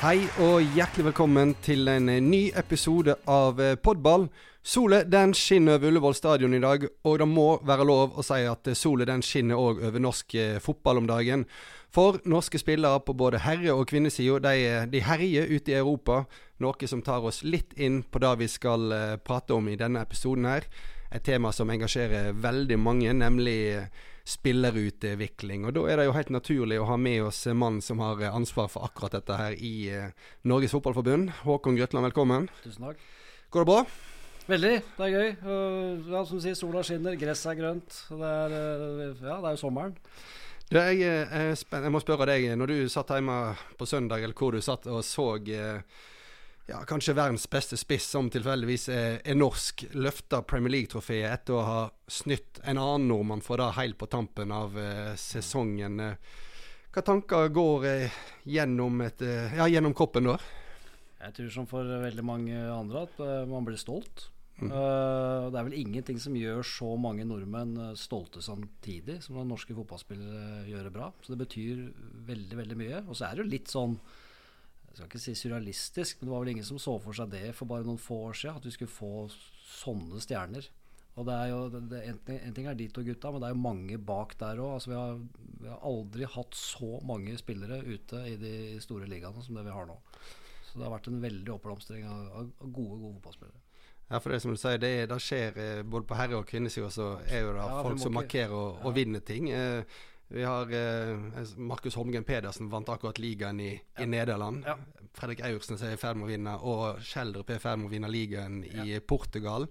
Hei og hjertelig velkommen til en eh, ny episode av eh, Podball. Solet den skinner over Ullevål stadion i dag, og det må være lov å si at eh, solet den skinner òg over norsk fotball om dagen. For norske spillere på både herre- og kvinnesida de, de, herjer ute i Europa. Noe som tar oss litt inn på det vi skal prate om i denne episoden her. Et tema som engasjerer veldig mange, nemlig spillerutvikling. Og Da er det jo helt naturlig å ha med oss en mann som har ansvar for akkurat dette her i eh, Norges Fotballforbund. Håkon Grøtland, velkommen. Tusen takk. Går det bra? Veldig. Det er gøy. Ja, som du sier, sola skinner, gresset er grønt. Det er, uh, ja, det er jo sommeren. Du, jeg, jeg, jeg, må spørre deg, når du satt hjemme på søndag, eller hvor du satt og så ja, kanskje verdens beste spiss, som tilfeldigvis er, er norsk, løfta Premier League-trofeet etter å ha snytt en annen nordmann for det helt på tampen av eh, sesongen. Eh, hva tanker går eh, gjennom, et, eh, ja, gjennom koppen da? Jeg tror som for veldig mange andre at uh, man blir stolt. Mm. Uh, det er vel ingenting som gjør så mange nordmenn stolte samtidig som når norske fotballspillere gjør det bra. Så det betyr veldig, veldig mye. Og så er det jo litt sånn jeg skal ikke si surrealistisk, men det var vel ingen som så for seg det for bare noen få år siden. At vi skulle få sånne stjerner. Og det er jo, det, en, en, ting er de to gutta, men det er jo mange bak der òg. Altså, vi, vi, har aldri hatt så mange spillere ute i de store ligaene som det vi har nå. Så det har vært en veldig oppblomstring av, av, gode, gode fotballspillere. Ja, for det som du sier, det, det skjer eh, både på herre- og kvinnesida, så er jo det ja, folk som markerer og, og vinner ting. Eh, vi har eh, Markus Holmgren Pedersen vant akkurat ligaen i, ja. i Nederland. Ja. Fredrik Aursnes er i ferd med å vinne, og Schjelderup er i ferd med å vinne ligaen ja. i Portugal.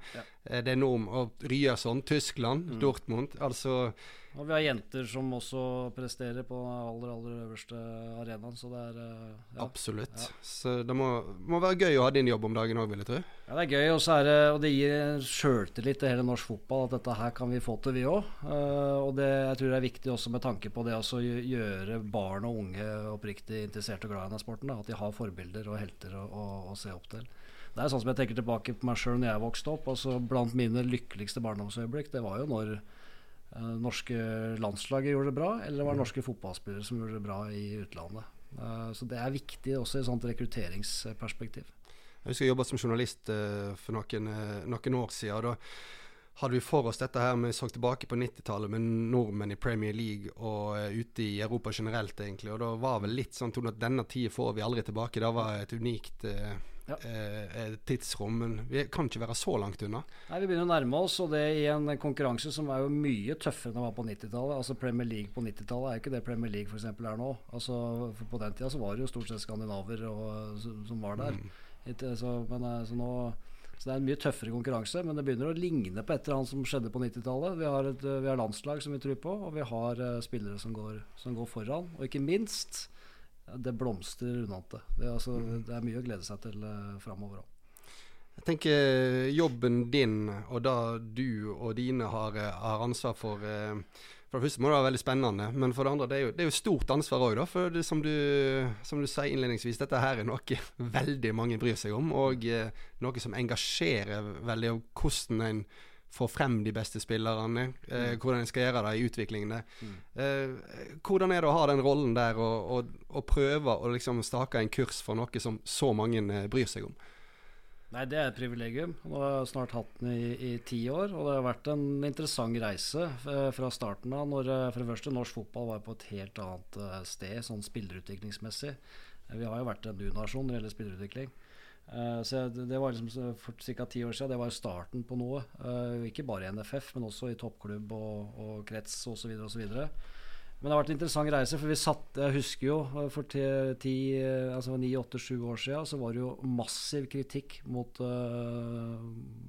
Eh, det er Norm og Ryerson, Tyskland, mm. Dortmund. Altså og vi har jenter som også presterer på aller aller øverste arenaen, så det er eh, ja. Absolutt. Ja. Så det må, må, være gøy å ha din jobb om dagen òg, vil jeg tro. Ja, det er gøy, og, er det, og det gir sjøltillit til hele norsk fotball at dette her kan vi få til, vi òg. Eh, og det, jeg tror det er viktig også med tanke på det å gjøre barn og unge oppriktig interessert og glad i denne sporten. Da. At de har forbilder og helter å, å, å se opp til. Det er sånn som jeg tenker tilbake på meg sjøl når jeg vokste opp. Altså Blant mine lykkeligste barndomsøyeblikk, det var jo når uh, norske landslaget gjorde det bra, eller det var norske fotballspillere som gjorde det bra i utlandet. Uh, så det er viktig også i et sånt rekrutteringsperspektiv. Jeg husker jeg jobba som journalist uh, for noen, noen, år siden. Da hadde vi for oss dette her Vi så tilbake på 90-tallet med nordmenn i Premier League og ute i Europa generelt, egentlig. Og da var vel litt sånn at denne tida får vi aldri tilbake. Det var et unikt ja. eh, tidsrom. Men vi kan ikke være så langt unna. Nei, Vi begynner å nærme oss, og det i en konkurranse som er jo mye tøffere enn det var på 90-tallet. Altså Premier League på 90-tallet er jo ikke det Premier League f.eks. er nå. Altså På den tida så var det jo stort sett skandinaver og, som var der. Mm. Så, men, eh, så nå så det er en mye tøffere konkurranse, men det begynner å ligne på et eller annet som skjedde på 90-tallet. Vi, vi, har landslag som vi tror på, og vi har spillere som går, som går, foran. Og ikke minst det blomstrer rundt det. Altså, det er, mye å glede seg til uh, framover òg. Jeg tenker jobben din og det du og dine har, eh, har ansvar for uh, For det første må det være veldig spennende, men for det andre det er jo, det er jo stort ansvar òg, For det, som, du, som, du, sier innledningsvis, dette her er noe veldig mange bryr seg om, og noe som engasjerer veldig. Og hvordan en få frem de beste spillerne. Eh, mm. hvordan en skal gjøre det i utviklingen. Mm. Eh, hvordan er det å ha den rollen der og, og, og prøve å liksom stake en kurs for noe som så mange eh, bryr seg om? Nei, Det er et privilegium. Nå har jeg snart hatt den i, i, ti år. Og det har vært en interessant reise eh, fra starten av. Når eh, for det første norsk fotball var på et helt annet sted sånn spillerutviklingsmessig. Vi har jo vært en du-nasjon når det gjelder spillerutvikling. Uh, så det, var liksom For ca. ti år siden Det var starten på noe. Uh, ikke bare i NFF, men også i toppklubb og, og krets osv. osv. Men det har vært en interessant reise. For vi satt Jeg husker jo eh, for ti, altså 9-8-7 år siden så var det jo massiv kritikk mot uh,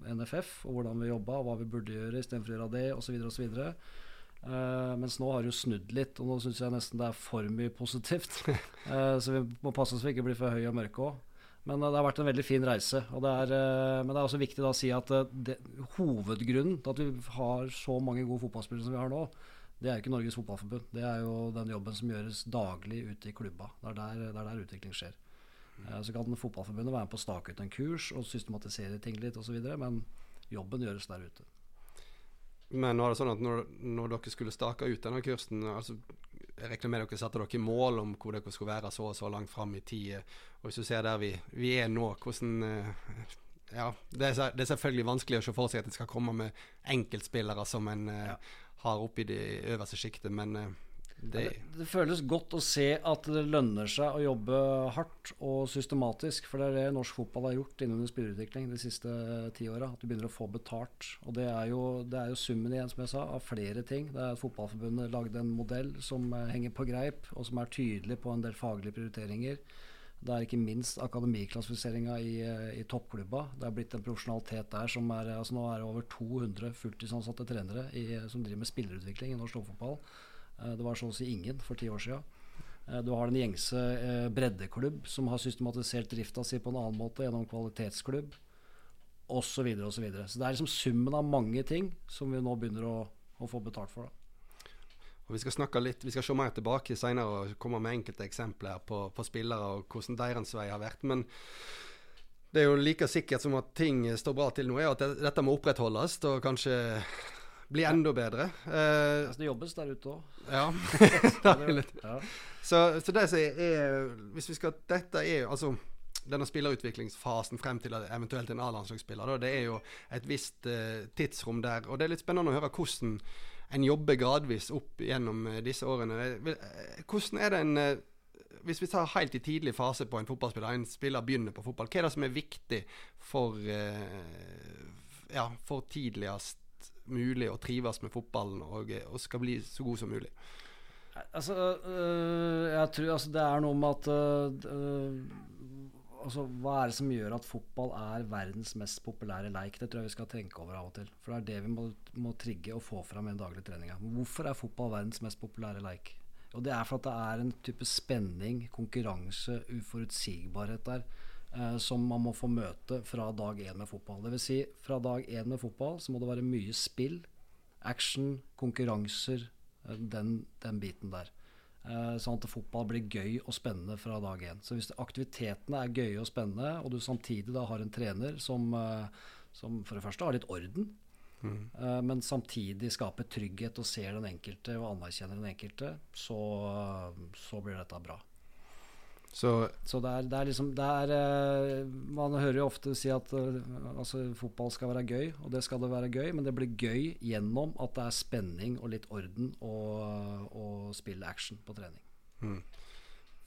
NFF og hvordan vi jobba, og hva vi burde gjøre istedenfor å gjøre det, osv. osv. Uh, mens nå har det jo snudd litt, og nå syns jeg nesten det er for mye positivt. uh, så vi må passe oss for ikke å bli for høye og mørke òg. Men eh, det har vært en veldig fin reise. Det er, eh, men det er også viktig å si at eh, det, hovedgrunnen til at vi har så mange gode fotballspillere som vi har nå, det er jo ikke Norges Fotballforbund. Det er jo den jobben som gjøres daglig ute i klubba. Det er der, det er der utvikling skjer. Så kan Fotballforbundet være med på å stake ut en kurs og systematisere ting litt osv., men jobben gjøres der ute. Men er det sånn at når, når dere skulle stake ut denne kursen, altså jeg regner med dere satte dere mål om hvor dere skulle være så og så langt fram i tid. Og hvis du ser der vi, vi er nå, hvordan ja, det er, det er, selvfølgelig vanskelig å se for seg at det skal komme med enkeltspillere som en ja. har oppe i det øverste sjiktet, men det, det, føles godt å se at det lønner seg å jobbe hardt og systematisk. For det er det norsk fotball har gjort innen spillerutvikling de siste ti åra. At du begynner å få betalt. Og det er, jo, det er, jo, summen igjen, som jeg sa, av flere ting. Det er at Fotballforbundet lagde en modell som henger på greip, og som er tydelig på en del faglige prioriteringer. Det er ikke minst akademiklassifiseringa i, i toppklubba. Det er blitt en profesjonalitet der som er altså Nå er det over 200 fulltidsansatte trenere i, som driver med spillerutvikling i norsk toppfotball. Eh, det var så å si ingen for ti år siden. Eh, du har den gjengse eh, breddeklubb som har systematisert drifta si på en annen måte gjennom kvalitetsklubb osv. Så, videre, og så, så det er liksom summen av mange ting som vi nå begynner å, å få betalt for. Da. Og Vi skal snakke litt, vi skal se mer tilbake senere og komme med enkelte eksempler på, på spillere og hvordan deres vei har vært. Men det er jo like sikkert som at ting står bra til nå, er at dette må opprettholdes og kanskje bli enda bedre. Uh, altså det jobbes der ute òg. Ja. ja. Så, så, det som er Hvis vi skal Dette er altså denne spillerutviklingsfasen frem til eventuelt en A-landslagsspiller. Det er jo et visst uh, tidsrom der. Og det er litt spennende å høre hvordan en jobber gradvis opp gjennom uh, disse årene. Hvordan er det en hvis vi tar helt i tidlig fase på en fotballspiller, en spiller begynner på fotball, hva er det som er viktig for, ja, for tidligst mulig å trives med fotballen og, og skal bli så god som mulig? Altså, øh, jeg tror altså, det er noe med at øh, altså, Hva er det som gjør at fotball er verdens mest populære leik? Det tror jeg vi skal tenke over av og til. For det er det vi må, må trigge og få fram i den daglige treninga. Hvorfor er fotball verdens mest populære leik? Og det er for at det er en type spenning, konkurranse, uforutsigbarhet der eh, som man må få møte fra dag én med fotball. Dvs. Si, fra dag én med fotball så må det være mye spill, action, konkurranser, eh, den, den, biten der. Eh, sånn at fotball blir gøy og spennende fra dag én. Så hvis aktivitetene er gøye og spennende, og du samtidig da har en trener som, eh, som for det første har litt orden, mm. Eh, men samtidig skaper trygghet og ser den enkelte og anerkjenner den enkelte, så, så blir dette bra. Så, så det, er, det, er, liksom det er, uh, Man hører jo ofte si at uh, altså, fotball skal være gøy, og det skal det være gøy, men det blir gøy gjennom at det er spenning og litt orden og, og spille action på trening. Mm.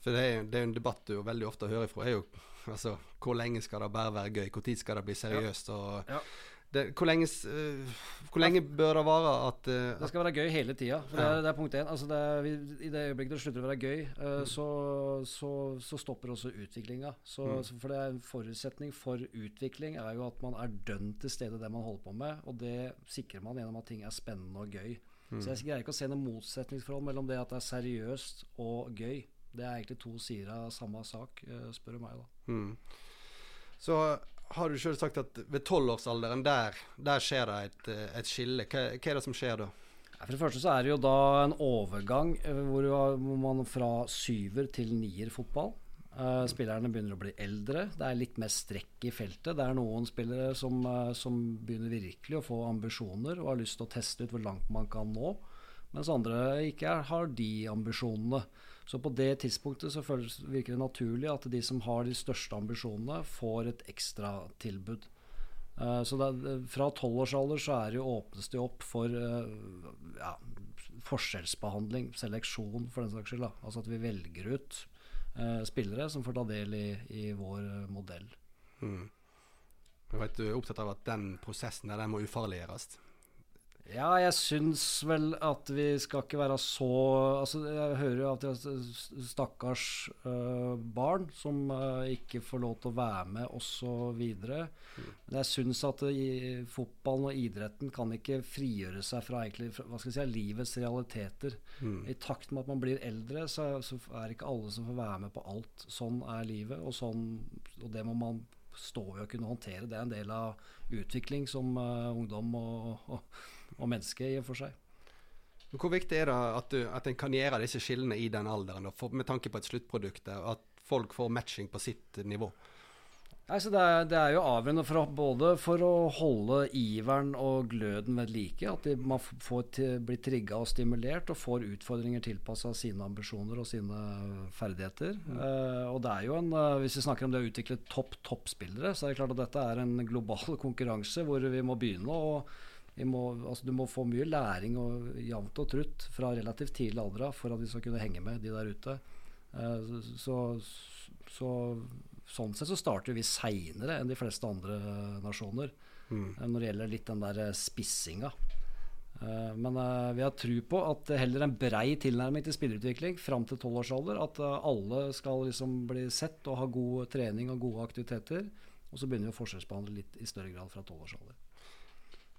For det er, det er en debatt du veldig ofte hører fra, er jo altså, hvor lenge skal det bare være gøy? Når skal det bli seriøst? Ja. Og, ja det, hvor, lenge, uh, hvor, lenge, bør det vare at uh, Det skal være gøy hele tida. Det, ja. det, er punkt én. Altså I det øyeblikket det slutter å være gøy, uh, så, så, så, stopper også utviklinga. Mm. For det er en forutsetning for utvikling er jo at man er dønn til stede det man holder på med. Og det sikrer man gjennom at ting er spennende og gøy. Mm. Så jeg greier ikke å se noe motsetningsforhold mellom det at det er seriøst og gøy. Det er egentlig to sider av samme sak, spør du meg. da. Mm. Så har du sjøl sagt at ved tolvårsalderen, der, der skjer det et, et skille. Hva, hva, er det som skjer da? For det første så er det jo da en overgang eh, hvor, man fra syver til nier fotball. Uh, spillerne begynner å bli eldre. Det er litt mer strekk i feltet. Det er noen spillere som, uh, som begynner virkelig å få ambisjoner og har lyst til å teste ut hvor langt man kan nå, mens andre ikke har de ambisjonene. Så på det tidspunktet så føles, virker det naturlig at de som har de største ambisjonene, får et ekstratilbud. Uh, så det, fra tolvårsalder så er det jo, åpnes det opp for uh, ja, forskjellsbehandling, seleksjon for den saks skyld. Da. Altså at vi velger ut uh, spillere som får ta del i, i vår modell. Mm. Jeg er opptatt av at den prosessen der, den må ufarliggjøres? Ja, jeg syns vel at vi skal ikke være så Altså, jeg hører jo at er stakkars uh, barn som uh, ikke får lov til å være med, osv. Mm. Men jeg syns at uh, fotballen og idretten kan ikke frigjøre seg fra egentlig, hva skal jeg si, livets realiteter. Mm. I takt med at man blir eldre, så, så er det ikke alle som får være med på alt. Sånn er livet, og, sånn, og det må man stå i å kunne håndtere. Det er en del av utvikling som ungdom og, og og mennesket i og for seg. Hvor viktig er det at, du, at en kan gjøre disse skillene i den alderen, for, med tanke på et sluttprodukt, at folk får matching på sitt nivå? Altså det, er, det, er, jo avgjørende for å, både for å holde iveren og gløden ved like. At de, man får til, blir trigga og stimulert og får utfordringer tilpassa sine ambisjoner og sine ferdigheter. Mm. Uh, og det er jo en, uh, Hvis vi snakker om det å utvikle topp toppspillere, så er det klart at dette er en global konkurranse hvor vi må begynne. og må, altså du må få mye læring og jevnt og trutt fra relativt tidlig alder for at vi skal kunne henge med de der ute. Uh, så, så sånn sett så starter vi seinere enn de fleste andre nasjoner mm. Eh, når det gjelder litt den der eh, spissinga. Men vi har tro på at heller en brei tilnærming til spillerutvikling fram til tolvårsalder. At alle skal liksom bli sett og ha god trening og gode aktiviteter. Og så begynner vi å forskjellsbehandle litt i større grad fra tolvårsalder.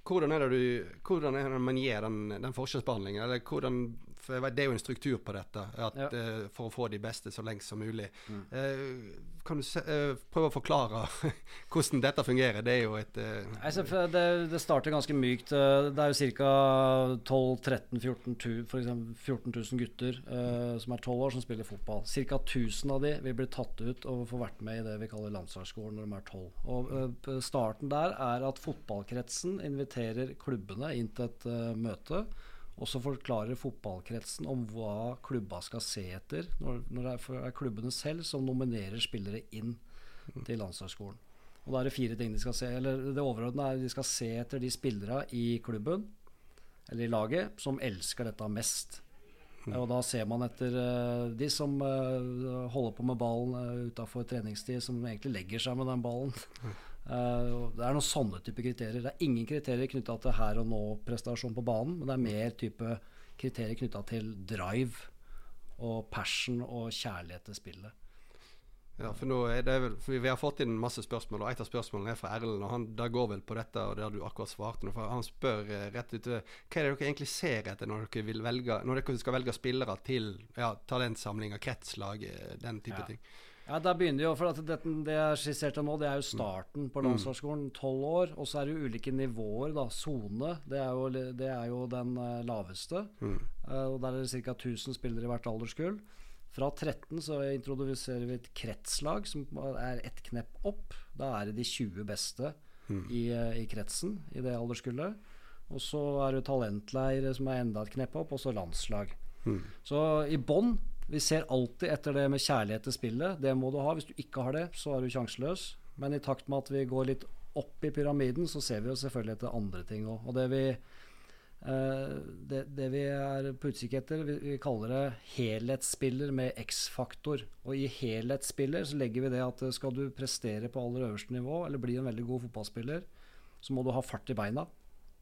Hvordan er det, du, hvordan er det man gir den, den forskjellsbehandlingen? Eller hvordan, for Det er jo en struktur på dette, at, ja. uh, for å få de beste så lengst som mulig. Mm. Uh, kan du se, uh, prøve å forklare hvordan dette fungerer? Det er jo et altså, det, det, starter ganske mykt. Det er jo ca. 12 13 14 14 000 gutter som er 12 år, som spiller fotball. Ca. 1000 av de vil bli tatt ut og få vært med i det vi kaller landslagsskolen når de er 12. Og Starten der er at fotballkretsen inviterer klubbene inn til et møte og så forklarer fotballkretsen om hva klubba skal se etter, når, når det er, klubbene selv som nominerer spillere inn til landslagsskolen. Og da er det fire ting de skal se. Eller det overordnede er at de skal se etter de spillere i klubben eller i laget som elsker dette mest. Mm. Og da ser man etter uh, de som uh, holder på med ballen uh, utafor treningstid, som egentlig legger seg med den ballen. Uh, det er noen sånne type kriterier. Det er ingen kriterier knytta til her og nå-prestasjon på banen, men det er mer type kriterier knytta til drive og passion og kjærlighet til spillet. Ja, for nå er det vel, for Vi har fått inn masse spørsmål, og et av spørsmålene er fra Erlend. og han, Det går vel på dette, og det har du akkurat svart for Han spør eh, rett ut hva er det dere egentlig ser etter når dere, vil velge, når dere skal velge spillere til ja, talentsamlinger, kretslag, eh, den type ja. ting? Ja, da begynner jo, for det, det jeg skisserte nå, det er jo starten på mm. landslagsskolen. Tolv år. Og så er det jo ulike nivåer. da, Sone, det, det, er jo den uh, laveste. Mm. Uh, og Der er det ca. 1000 spillere i hvert alderskull. Fra 13 så introduserer vi et kretslag som er ett knepp opp. Da er det de 20 beste mm. i, uh, i, kretsen i det alderskullet. Og så er det talentleir som er enda et knepp opp, og så landslag. Mm. Så i bånn vi ser alltid etter det med kjærlighet til spillet. Det må du ha. Hvis du ikke har det, så er du sjanseløs. Men i takt med at vi går litt opp i pyramiden, så ser vi jo selvfølgelig etter andre ting òg. Og det vi, eh, det, det vi er på utkikk etter, vi, vi, kaller det helhetsspiller med X-faktor. Og i helhetsspiller så legger vi det at skal du prestere på aller øverste nivå, eller bli en veldig god fotballspiller, så må du ha fart i beina.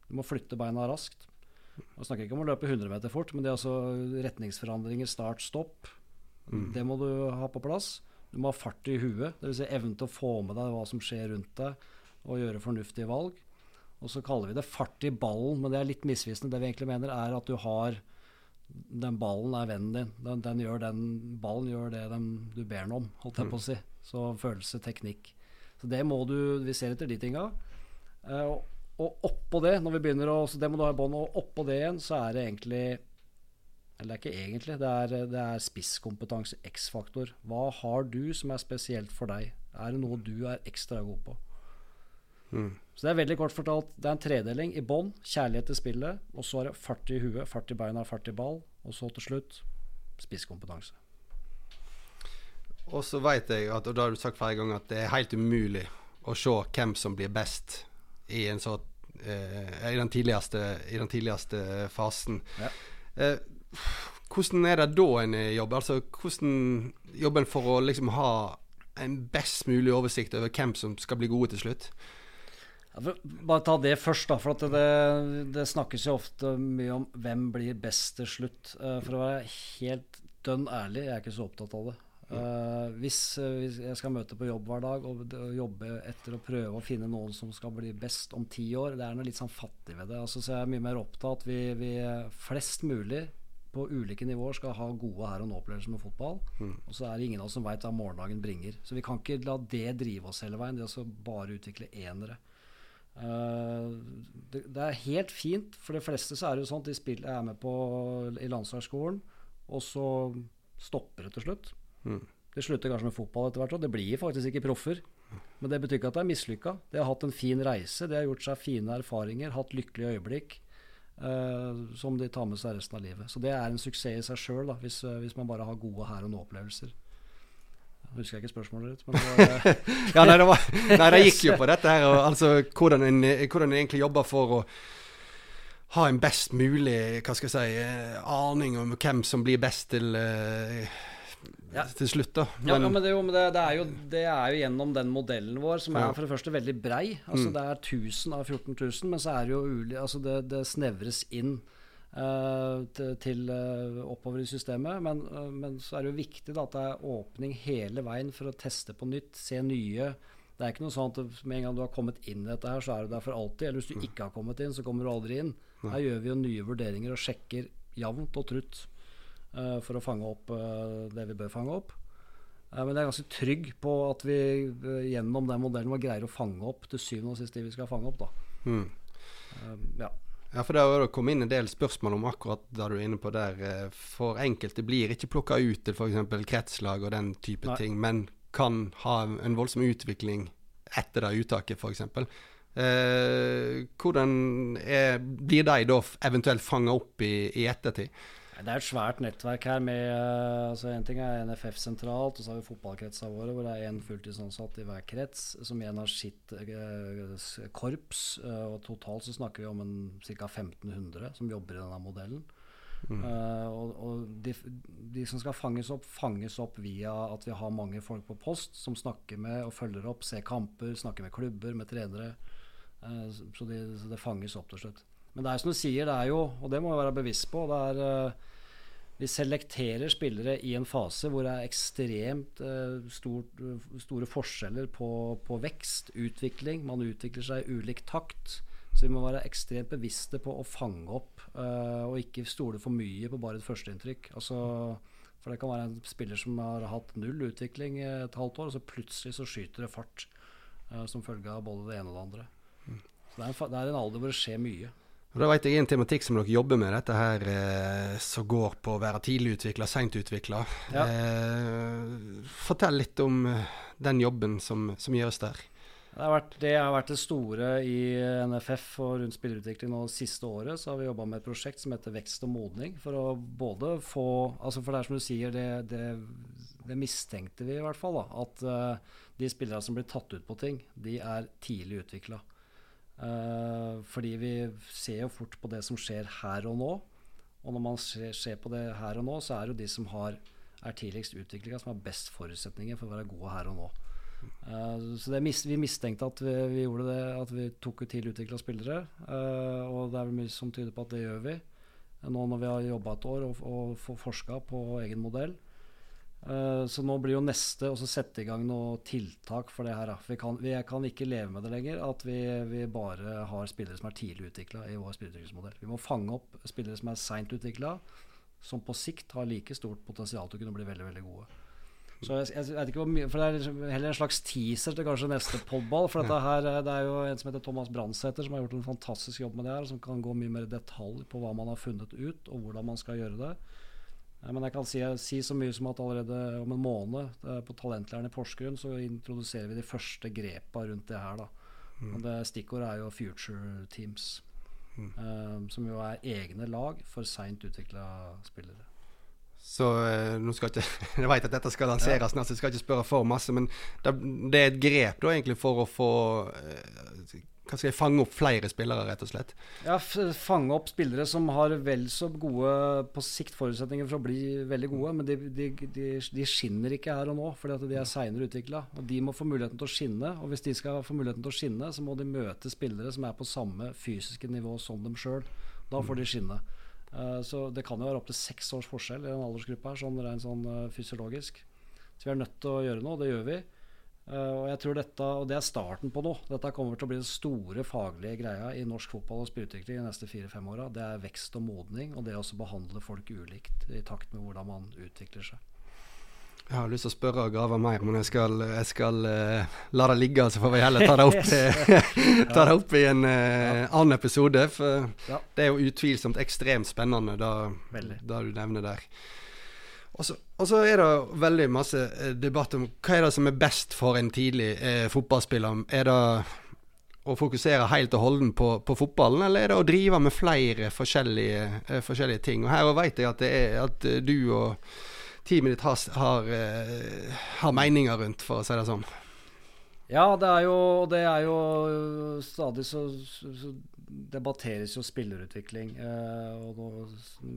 Du må flytte beina raskt. Jeg snakker ikke om å løpe 100 meter fort, men det er altså retningsforandringer, start, stopp. Mm. Det må du ha på plass. Du må ha fart i huet, dvs. Si evnen til å få med deg hva som skjer rundt deg, og gjøre fornuftige valg. Og så kaller vi det fart i ballen, men det er litt misvisende. Det vi egentlig mener, er at du har Den ballen er vennen din. Den, den gjør den, ballen gjør det den, du ber den om, holdt jeg på å mm. si. Så følelse, teknikk. Så det må du Vi ser etter de tinga. Uh, og oppå det, når vi begynner å så Det må du ha i bånn. Og oppå det igjen så er det egentlig Eller det er ikke egentlig. Det er, det er spisskompetanse, X-faktor. Hva har du som er spesielt for deg? Er det noe du er ekstra god på? Mm. Så det er veldig kort fortalt Det er en tredeling i bånn. Kjærlighet til spillet. Og så er det fart i huet, fart i beina, fart i ball. Og så til slutt spisskompetanse. Og så veit jeg, at, og da har du sagt flere ganger, at det er helt umulig å se hvem som blir best i, en så, eh, i, den tidligste, i den tidligste fasen. Ja. Eh, hvordan er det da en jobber? Altså, hvordan jobber en for å liksom ha en best mulig oversikt over hvem som skal bli gode til slutt? Bare ta det først, da. For det, det, snakkes jo ofte mye om hvem blir best til slutt. Uh, for å være helt dønn ærlig, jeg er ikke så opptatt av det. Uh, hvis, uh, hvis, jeg skal møte på jobb hver dag og, og, jobbe etter å prøve å finne noen som skal bli best om ti år, det er noe litt sånn fattig ved det. Altså, så jeg er mye mer opptatt vi, vi flest mulig på ulike nivåer skal ha gode her og nå-opplevelser med fotball. Mm. Og så er det ingen av oss som veit hva morgendagen bringer. Så vi kan ikke la det drive oss hele veien. Det å bare utvikle enere. Uh, det, det, er helt fint. For de fleste så er det jo sånn at de spiller, er med på i landslagsskolen, og så stopper det til slutt. Mm. Det slutter kanskje med fotball etter hvert, og det blir faktisk ikke proffer. Men det betyr ikke at det er mislykka. De har hatt en fin reise, de har gjort seg fine erfaringer, hatt lykkelige øyeblikk. Uh, som de tar med seg resten av livet. Så det er en suksess i seg sjøl, hvis, uh, hvis, man bare har gode her og nå-opplevelser. Jeg husker ikke spørsmålet ditt. Men det, var, ja, nei, det, var, nei, det gikk jo på dette her, og, altså hvordan en, hvordan en egentlig jobber for å ha en best mulig hva skal jeg si, eh, aning om hvem som blir best til uh, ja. til slutt, da. Men, ja, men, det, det, det, er jo, det, er jo, gjennom den modellen vår, som er for det første veldig brei. Altså mm. Det er 1000 av 14 000, men så er det jo uli, altså det, snevres inn uh, til, til uh, oppover i systemet. Men, uh, men, så er det jo viktig da, at det er åpning hele veien for å teste på nytt, se nye. Det er ikke noe sånn at med en gang du har kommet inn i dette, her, så er du der for alltid. Eller hvis du mm. ikke har kommet inn, så kommer du aldri inn. Her gjør vi jo nye vurderinger og sjekker jevnt og trutt. Eh, for å fange opp eh, det vi bør fange opp. Eh, men jeg er ganske trygg på at vi gjennom den modellen greier å fange opp til syvende og sist det vi skal fange opp. Da. Mm. ja. Ja, for Det har kommet inn en del spørsmål om akkurat det du er inne på der. For enkelte blir ikke plukka ut til f.eks. kretslag og den type Nei. ting, men kan ha en voldsom utvikling etter det uttaket, f.eks. Eh, hvordan er, blir de da eventuelt fanga opp i, i ettertid? Det er et svært nettverk her med uh, altså En ting er NFF sentralt, og så har vi fotballkretsene våre, hvor det er én fulltidsansatt i hver krets, som igjen har sitt uh, korps. Uh, og totalt så snakker vi om ca. 1500 som jobber i denne modellen. Mm. og, og de, de, som skal fanges opp, fanges opp via at vi har mange folk på post som snakker med og følger opp, ser kamper, snakker med klubber, med trenere. så, de, så det fanges opp til slutt. Men det er som du sier, det er jo, og det må vi være bevisst på det er, uh, Vi selekterer spillere i en fase hvor det er ekstremt uh, stort, uh, store forskjeller på, på, vekst, utvikling. Man utvikler seg i ulik takt. Så vi må være ekstremt bevisste på å fange opp og ikke stole for mye på bare et førsteinntrykk. Altså, for det kan være en spiller som har hatt null utvikling et halvt år, og så plutselig så skyter det fart som følge av både det ene og det andre. Mm. Så det er, en, det er en alder hvor det skjer mye. Og Da vet jeg en tematikk som dere jobber med, dette her eh, som går på å være tidlig utvikla, seint utvikla. Ja. Eh, fortell litt om eh, den jobben som, som gjøres der. Det har, vært, det har vært det store i NFF og rundt spillerutvikling nå siste året. Så har vi jobba med et prosjekt som heter Vekst og modning. For å både få altså For det er som du sier, det, det, det mistenkte vi i hvert fall. Da, at uh, de spillerne som blir tatt ut på ting, de er tidlig utvikla. Uh, fordi vi ser jo fort på det som skjer her og nå. Og når man ser, på det her og nå, så er det jo de som har, er tidligst utviklinga, som har best forutsetninger for å være gode her og nå. Uh, så mis, vi mistenkte at vi, vi, gjorde det, at vi tok ut tidlig utvikla spillere. Uh, og det er vel mye som tyder på at det gjør vi. Nå når vi har jobba et år og, og forska på egen modell. Uh, så nå blir jo neste å sette i gang noe tiltak for det her. Vi kan, vi kan, ikke leve med det lenger at vi, vi bare har spillere som er tidlig utvikla i vår spillerutviklingsmodell. Vi må fange opp spillere som er seint utvikla, som på sikt har like stort potensial til å kunne bli veldig veldig gode. Så jeg, jeg, vet ikke hvor mye, for Det er liksom heller en slags teaser til kanskje neste podball. For dette her, eh, Det er jo en som heter Thomas Brandsæter som har gjort en fantastisk jobb med det her. Som kan gå mye mer i detalj på hva man har funnet ut, og hvordan man skal gjøre det. Men jeg kan si, si, så mye som at allerede om en måned eh, på Talentlæren i Porsgrunn så introduserer vi de første grepa rundt det her. da. Mm. Og det Stikkordet er jo Future Teams. Mm. Um, som jo er egne lag for seint utvikla spillere. Så uh, nå skal ikke Jeg vet at dette skal lanseres snart, så jeg skal ikke spørre for masse. Men det, er et grep da egentlig for å få hva skal jeg fange opp flere spillere, rett og slett? Ja, fange opp spillere som har vel så gode på sikt forutsetninger for å bli veldig gode, men de, de, de, de skinner ikke her og nå fordi at de er seinere utvikla. Og de må få muligheten til å skinne. Og hvis de skal få muligheten til å skinne, så må de møte spillere som er på samme fysiske nivå som dem sjøl. Da får de skinne. Uh, så det kan jo være opptil seks års forskjell i den aldersgruppa her, sånn rent sånn uh, fysiologisk. Så vi er nødt til å gjøre noe, det gjør vi. Uh, og jeg tror dette, og det er starten på noe. Dette kommer til å bli den store faglige greia i norsk fotball og spillutvikling de neste fire-fem åra. Det er vekst og modning, og det å behandle folk ulikt i takt med hvordan man utvikler seg. Jeg har lyst til å spørre og grave mer, men jeg skal, jeg skal uh, la det ligge. Så får vi heller ta det opp, ta det opp i en uh, annen episode. For ja. det er jo utvilsomt ekstremt spennende, det du nevner der. Og så, er det veldig masse eh, debatt om hva er det som er best for en tidlig eh, fotballspiller. Er det å fokusere helt og holden på, på, fotballen, eller er det å drive med flere forskjellige, eh, forskjellige ting? Og Her vet jeg at, er, at eh, du og teamet ditt har, har, eh, har meninger rundt, for å si det sånn. Ja, det er jo, det er jo stadig så, så debatteres jo spillerutvikling. Eh, og nå,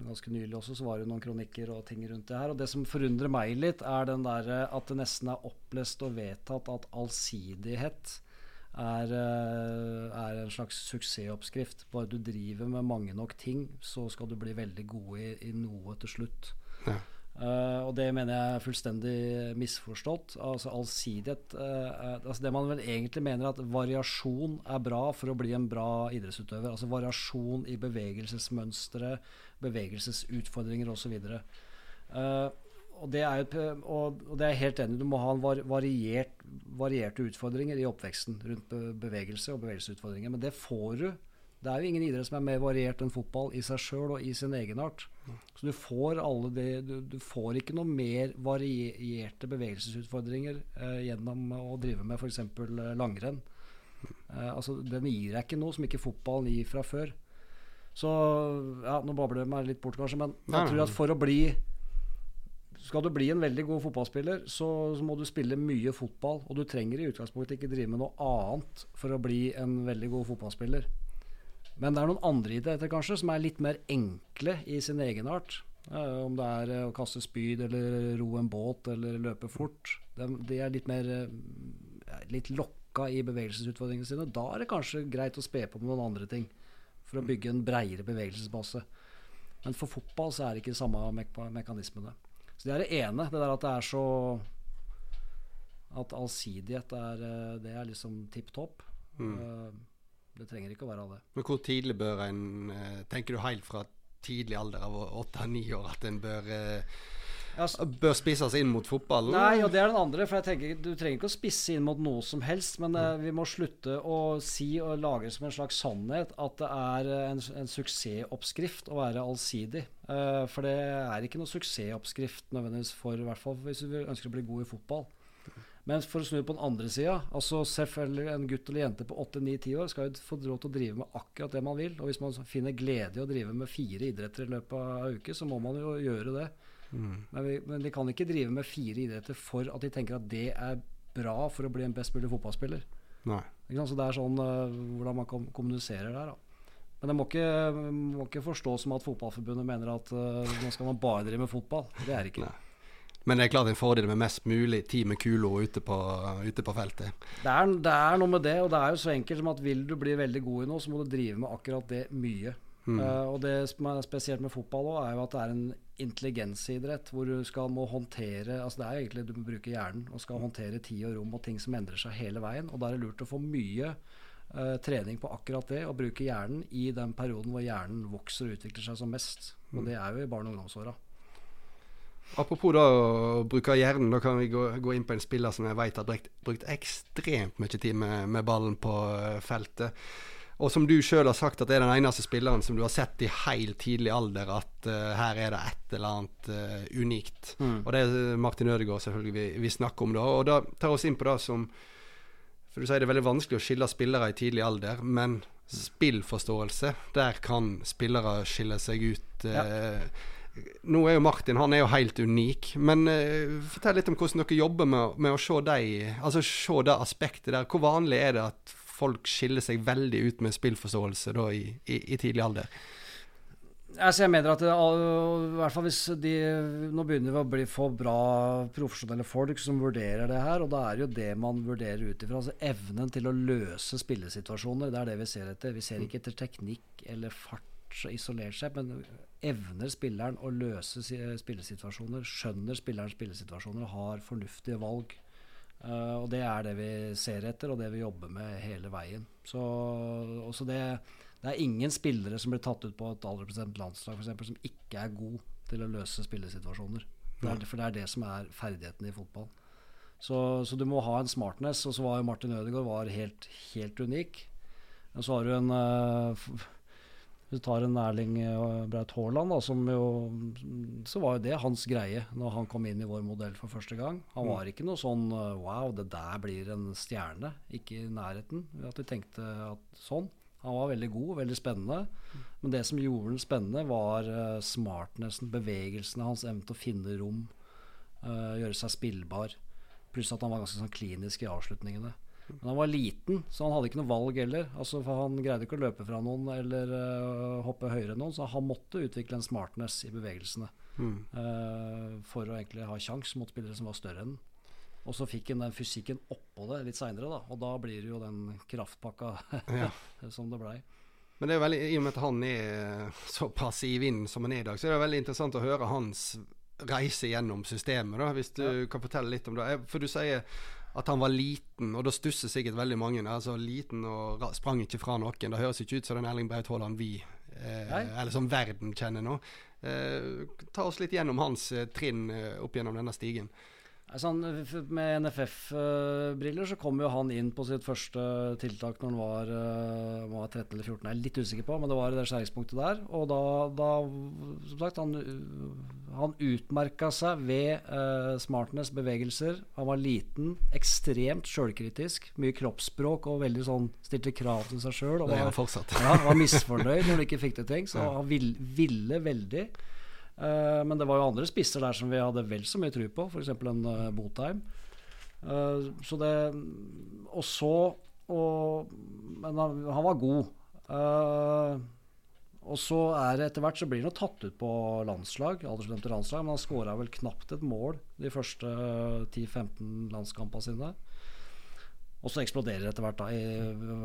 Ganske nylig også så var det noen kronikker og ting rundt det her. Og det som forundrer meg litt, er den der eh, at det nesten er opplest og vedtatt at allsidighet er, er, en slags suksessoppskrift. Bare du driver med mange nok ting, så skal du bli veldig god i, i noe til slutt. Ja. Uh, og det mener jeg er fullstendig misforstått. Altså allsidighet uh, altså Det man vel egentlig mener at variasjon er bra for å bli en bra idrettsutøver. Altså variasjon i bevegelsesmønstre, bevegelsesutfordringer osv. Uh, og, det er og, og det er helt enig. Du må ha var, variert, varierte utfordringer i oppveksten rundt bevegelse og bevegelsesutfordringer. Men det får du det er jo ingen idrett som er mer variert enn fotball i seg sjøl og i sin egenart. Så du får, de, du, du får ikke noe mer varierte bevegelsesutfordringer eh, gjennom å drive med f.eks. Eh, langrenn. Eh, altså, den gir deg ikke noe som ikke fotballen gir fra før. Så ja, Nå babler jeg meg litt bort, kanskje, men jeg tror at for å bli skal du bli en veldig god fotballspiller, så, så, må du spille mye fotball. Og du trenger i utgangspunktet ikke drive med noe annet for å bli en veldig god fotballspiller. Men det er noen andre idretter kanskje som er litt mer enkle i sin egenart. Uh, om det er uh, å kaste spyd eller ro en båt eller løpe fort. De, de er litt mer uh, litt lokka i bevegelsesutfordringene sine. Da er det kanskje greit å spe på med noen andre ting for å bygge en breiere bevegelsesbase. Men for fotball så er det ikke de samme me mekanismene. Så det er det ene. Det der at det er så At allsidighet er, det er liksom tipp topp. Mm. Det trenger ikke å være det. Men hvor tidlig bør en eh, Tenker du helt fra tidlig alder av åtte-ni år at en bør eh, bør spisses inn mot fotballen? Nei, og det er den andre. For jeg tenker Du trenger ikke å spisse inn mot noe som helst, men uh, vi må slutte å si og lage som en slags sannhet at det er en, en suksessoppskrift å være allsidig. Uh, for det er ikke noe suksessoppskrift nødvendigvis for, i hvert fall hvis du ønsker å bli god i fotball. Men for å snu på den andre sida, altså selvfølgelig en gutt eller jente på 8-9-10 år skal jo få råd til å drive med akkurat det man vil. Og hvis man finner glede i å drive med fire idretter i løpet av en uke, så må man jo gjøre det. Mm. Men, vi, men, de kan ikke drive med fire idretter for at de tenker at det er bra for å bli en best mulig fotballspiller. Nei. Så det er sånn uh, hvordan man kommuniserer der. Da. Men det må ikke, må ikke forstås som at Fotballforbundet mener at uh, nå skal man bare drive med fotball. Det er ikke. Nei. Men det er klart en fordel med mest mulig tid med kula ute på, ute på feltet. Det er, det er, noe med det, og det er jo så enkelt som at vil du bli veldig god i noe, så må du drive med akkurat det mye. Mm. Uh, og det som er spesielt med fotball òg, er jo at det er en intelligensidrett hvor du skal må håndtere Altså det er egentlig du må bruke hjernen og skal håndtere tid og rom og ting som endrer seg hele veien. Og da er det lurt å få mye uh, trening på akkurat det, og bruke hjernen i den perioden hvor hjernen vokser og utvikler seg som mest. Og mm. det er jo i barne- og ungdomsåra. Apropos da å bruke hjernen, da kan vi gå, gå, inn på en spiller som jeg vet har brukt, brukt ekstremt mye tid med, med ballen på uh, feltet. Og som du sjøl har sagt, at det er den eneste spilleren som du har sett i helt tidlig alder at uh, her er det et eller annet uh, unikt. Mm. Og det er Martin Ødegaard selvfølgelig vi, vi, snakker om da. Og da tar vi oss inn på det som For du sier det er veldig vanskelig å skille spillere i tidlig alder, men spillforståelse, der kan spillere skille seg ut. Uh, ja nå er jo Martin han er jo helt unik, men uh, fortell litt om hvordan dere jobber med, med å se, de, altså se det aspektet der. Hvor vanlig er det at folk skiller seg veldig ut med spillforståelse da, i, i, i, tidlig alder? Altså jeg mener at det, i hvert fall hvis de, Nå begynner vi å bli for bra profesjonelle folk som vurderer det her, og da er jo det man vurderer ut ifra. Altså evnen til å løse spillesituasjoner. Det er det vi ser etter. Vi ser ikke etter teknikk eller fart isolert seg, men evner spilleren å løse spillesituasjoner, skjønner spilleren spillesituasjoner og har fornuftige valg. Uh, og Det er det vi ser etter, og det vi jobber med hele veien. Så også det, det er ingen spillere som blir tatt ut på et aldersbestemt landslag for eksempel, som ikke er god til å løse spillesituasjoner. Det er, for det er det som er ferdigheten i fotball. Så, så, du må ha en smartness. Og så var jo Martin Ødegaard helt, helt unik. Og så har du en uh, Hvis du tar en Erling eh, Braut Haaland, da, som jo Så var jo det hans greie når han kom inn i vår modell for første gang. Han Mm. var ikke noe sånn eh, Wow, det der blir en stjerne. Ikke i nærheten. At vi tenkte at sånn. Han var veldig god, veldig spennende. Men det som gjorde den spennende, var uh, smartnessen, bevegelsene hans, evnen til å finne rom, eh, gjøre seg spillbar. Pluss at han var ganske sånn klinisk i avslutningene. Men han var liten, så han hadde ikke noe valg heller. Altså, for Han greide ikke å løpe fra noen eller uh, hoppe høyere enn noen, så han måtte utvikle en smartness i bevegelsene Mm. uh, for å egentlig ha sjans mot spillere som var større enn. Og så fikk han den fysikken oppå det litt seinere, da. Og da blir det jo den kraftpakka Ja. som det blei. Men det er veldig, i og med at han er såpass i vinden som han er i dag, så er det veldig interessant å høre hans reise gjennom systemet. da, Hvis du kan fortelle litt om det. For du sier at han var liten, og da stusser sikkert veldig mange. Altså Liten og sprang ikke fra noen. Det høres ikke ut som den Erling Braut Haaland vi, eh, eller som verden kjenner nå. Eh, ta oss litt gjennom hans eh, trinn eh, opp gjennom denne stigen. F- med NFF-briller så kom jo han inn på sitt første tiltak når han var, øh, var 13 eller 14. Jeg er litt usikker på, men det var i det skjæringspunktet der. Og da, da som sagt, han, øh, han utmerka seg ved uh, smartness, bevegelser. Han var liten, ekstremt sjølkritisk. Mye kroppsspråk og veldig sånn stilte krav til seg sjøl. Og var. Ja, var misfornøyd når han ikke fikk til ting, så han vil, ville veldig. Eh, men det var jo andre spisser der som vi hadde vel så mye tro på, f.eks. en uh, Botheim. Eh, så det Og så og, Men han, han var god. Og så er det etter hvert så blir han jo tatt ut på landslag, aldersbestemte landslag, men han skåra vel knapt et mål de første 10-15 landskampene sine. Og så eksploderer etter hvert. da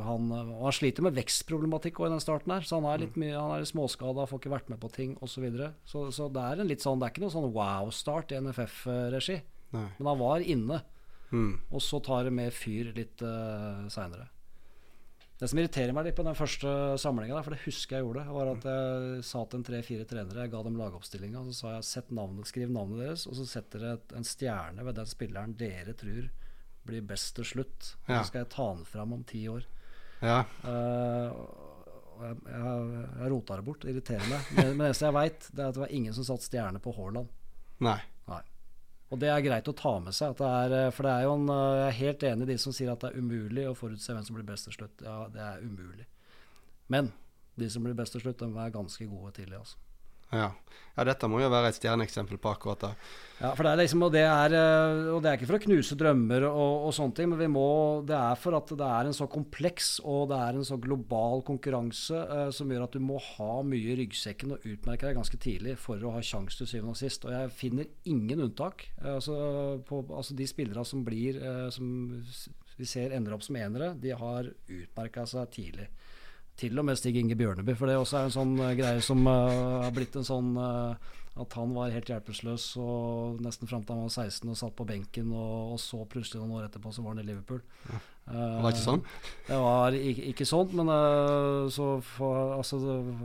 han, han sliter med vekstproblematikk i den starten her. Så han er litt mye Han er litt småskada, får ikke vært med på ting osv. Så, videre. så Så det er en litt sånn Det er ikke noe sånn wow-start i NFF-regi. Men han var inne. Mm. Og så tar det med fyr litt uh, seinere. Det som irriterer meg litt på den første samlinga, for det husker jeg gjorde, var at jeg sa til en tre-fire trenere, jeg ga dem lagoppstillinga, så sa jeg navnet, skriv navnet deres, og så setter dere en stjerne ved den spilleren dere tror blir best til slutt. Og. Så skal jeg ta den fram om ti år. Ja. Uh, jeg, jeg, jeg rota det bort. Det irriterer meg. Men men det eneste jeg veit, er at det var ingen som satte stjerne på Haaland. Nei. Og det er greit å ta med seg. At det er, eh, for det er jo en, eh, jeg er helt enig i de som sier at det er umulig å forutse hvem som blir best til slutt. Ja, det er umulig. Men de som blir best til slutt, de er ganske gode tidlig. Altså. Ja. ja, dette må jo være et stjerneeksempel på akkurat det. Ja, for det er liksom, og det er, eh, og det er ikke for å knuse drømmer og, og sånne ting, men vi må, det er for at det er en så kompleks og det er en så global konkurranse eh, som gjør at du må ha mye i ryggsekken og utmerke deg ganske tidlig for å ha sjanse til syvende og sist. Og jeg finner ingen unntak. Eh, altså, på, altså De spillere som blir eh, som vi ser ender opp som enere, de har utmerka seg tidlig. Til og med Stig Inge Bjørneby, for det også er en sånn eh, greie som uh, har blitt en sånn uh, at han var helt hjelpeløs og nesten fram til han var 16 og satt på benken, og, og så plutselig noen år etterpå så var han i Liverpool. Det var ikke sånn? Det var ikke, ikke sånn, men så for, altså,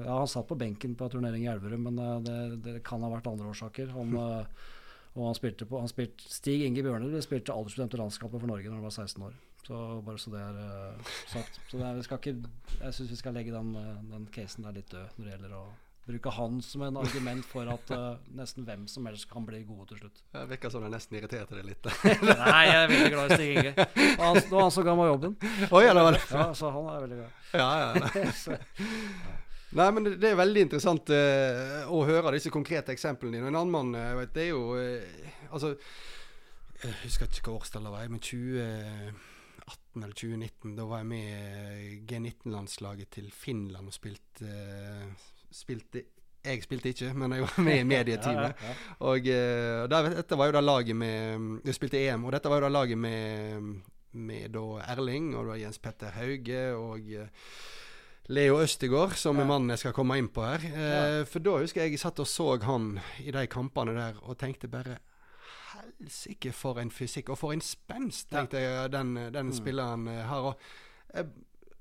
ja, Han satt på benken på turnering i Elverum, men det, det kan ha vært andre årsaker. Han, eh, og han spilte på han spilte, Stig Inge Bjørneby spilte aldersbestemte landskapet for Norge når han var 16 år. Så Bare så det er uh, sagt. Så er, vi skal ikke, jeg syns vi skal legge den, eh, den casen der litt død når det gjelder å bruke han som en argument for at uh, nesten hvem som helst kan bli gode til slutt. Det virker som det nesten irriterte deg litt. Nei, jeg er veldig glad i Stig Inge. Og han, det var han som ga meg jobben. Oi, ja, det var det. Ja, Så han er veldig glad Ja, Ja, ja, ja. Nei, men det, er veldig interessant eh, å høre disse konkrete eksemplene dine. En annen mann, jeg vet, det er jo eh, Altså, jeg husker ikke hva årstall det var, men 2018 eller 2019, da var jeg med G19-landslaget til Finland og spilte, eh, spilte Jeg spilte ikke, men jeg var med i medieteamet. Ja, ja, ja. Og eh, der, dette var jo da laget med Jeg spilte EM, og dette var jo da laget med, med da Erling og da Jens Petter Hauge og eh, Leo Østegård, som er mannen jeg skal komme inn på her. For da husker jeg jeg satt og så han i de kampene der og tenkte bare Helsike, for en fysikk, og for en spenst, tenkte jeg den, den Mm. spilleren her. har. Og, eh,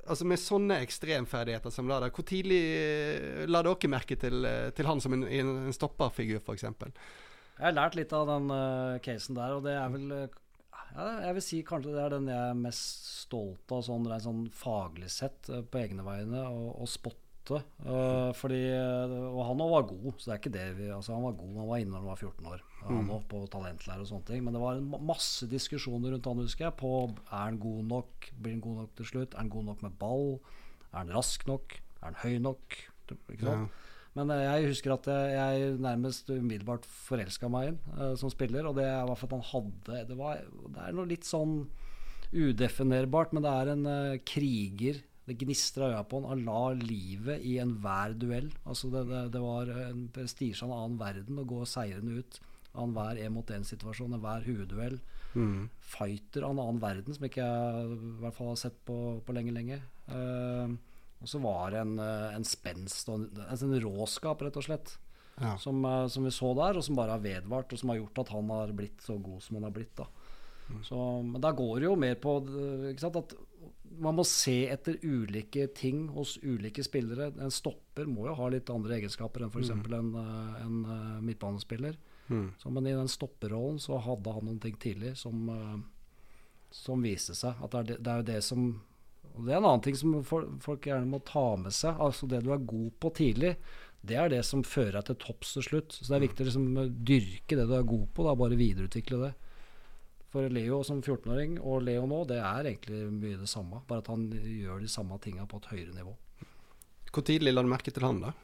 altså Med sånne ekstremferdigheter som Lada, hvor tidlig eh, la dere merke til, eh, til han som en, en, stopperfigur, f.eks.? Jeg har lært litt av den uh, casen der, og det er vel ja, Jeg vil si kanskje det er den jeg er mest stolt av sånn, sånn faglig sett på egne vegne. Og, og spot, måte. Uh, fordi, og han òg var god, så det er ikke det vi, altså Han var god, han var inne når han var 14 år. Han mm. på talentlære og sånne ting. Men det var en masse diskusjoner rundt han, husker jeg. På er han god nok, blir han god nok til slutt? Er han god nok med ball? Er han rask nok? Er han høy nok? Ikke sant? Ja. Men uh, jeg husker at jeg, nærmest umiddelbart forelska meg inn uh, som spiller. Og det var for at han hadde Det, var, det er noe litt sånn udefinerbart, men det er en kriger det gnistra øya på han. Han la livet i enhver duell. Altså det, det, det var en prestisje av en annen verden å gå seirende ut av enhver én-mot-én-situasjon, enhver hovedduell. Mm. Fighter av en annen verden som ikke jeg i hvert fall har sett på, på lenge, lenge. Uh, og så var det en, en spenst og en, altså en råskap, rett og slett. Ja. Som, uh, som, vi så der, og som bare har vedvart, og som har gjort at han har blitt så god som han har blitt. da mm. så, Men da går det jo mer på sant, at man må se etter ulike ting hos ulike spillere. En stopper må jo ha litt andre egenskaper enn f.eks. Mm. en, eh, en uh, midtbanespiller. Mm. Så, men i den stopperrollen så hadde han noen ting tidlig som, uh, som viste seg at det er, det, er jo det som Det er en annen ting som folk gjerne må ta med seg. Altså Det du er god på tidlig, det er det som fører deg til topps til slutt. Så det er viktig å liksom, dyrke det du er god på, da bare videreutvikle det. For Leo som 14-åring og Leo nå, det er egentlig mye det samme. Bare at han gjør de samme tinga på et høyere nivå. Hvor tidlig la du merke til han, da?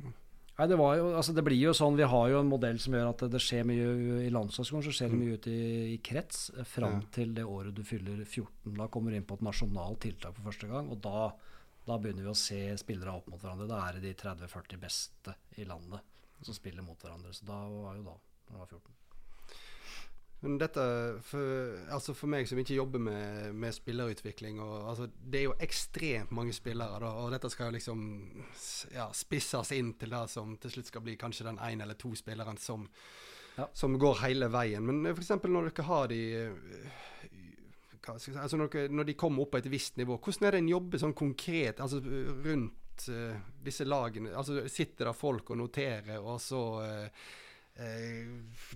Nei, det, jo, altså det, blir jo sånn, Vi har jo en modell som gjør at det, skjer mye i landslagsskolen. Så skjer det mm. mye ute i, i krets eh, fram ja. til det året du fyller 14. Da kommer du inn på et nasjonalt tiltak for første gang. Og da, da begynner vi å se spillere opp mot hverandre. Da er det de 30-40 beste i landet som spiller mot hverandre. Så da var jo da, da var 14. Men dette, for, altså for meg som ikke jobber med, med spillerutvikling og, altså, Det er jo ekstremt mange spillere, da, og dette skal jo liksom ja, spisses inn til det som til slutt skal bli kanskje den én eller to spilleren som, ja. som går hele veien. Men f.eks. når dere har de si, altså når, dere, når, de kommer opp på et visst nivå, hvordan er det en jobber sånn konkret altså rundt uh, disse lagene? Altså Sitter det folk og noterer, og så uh, eh,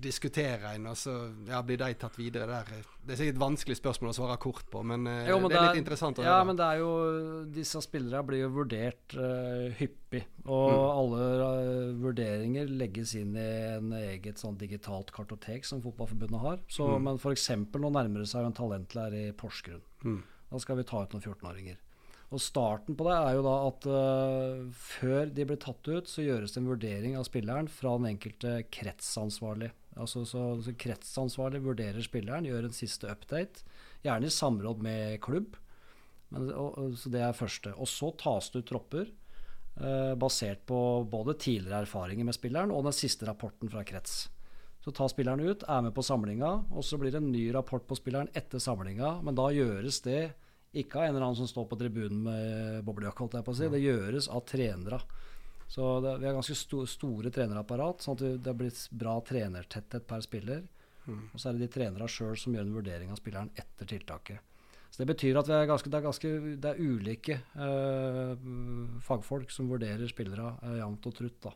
diskutere en, og så ja, blir de tatt videre der. Det er sikkert et vanskelig spørsmål å svare kort på, men, eh, jo, men det, er litt interessant å ja, høre. Ja, men det er jo Disse spillerne blir jo vurdert eh, hyppig, og mm. alle uh, vurderinger legges inn i en eget sånn digitalt kartotek som Fotballforbundet har. Så, mm. Men f.eks. nå nærmer det seg jo en talentlærer i Porsgrunn. Mm. Da skal vi ta ut noen 14-åringer. Og Starten på det er jo da at uh, før de blir tatt ut, så gjøres det en vurdering av spilleren fra den enkelte kretsansvarlig. Altså, så, så Kretsansvarlig vurderer spilleren, gjør en siste update, gjerne i samråd med klubb. Men, og, og, så Det er første. Og så tas det ut tropper uh, basert på både tidligere erfaringer med spilleren og den siste rapporten fra krets. Så tar spilleren ut, er med på samlinga, og så blir det en ny rapport på spilleren etter samlinga. Men da gjøres det ikke av en eller annen som står på tribunen med boblejakke, holdt jeg på å si. Det gjøres av trenere. Så det, vi har ganske sto, store trenerapparat, sånn at det har blitt bra trenertetthet per spiller. Mm. Og så er det de trenerne sjøl som gjør en vurdering av spilleren etter tiltaket. Så Det betyr at ganske, det, er ganske, det, er ulike eh, fagfolk som vurderer spillere eh, jevnt og trutt. da,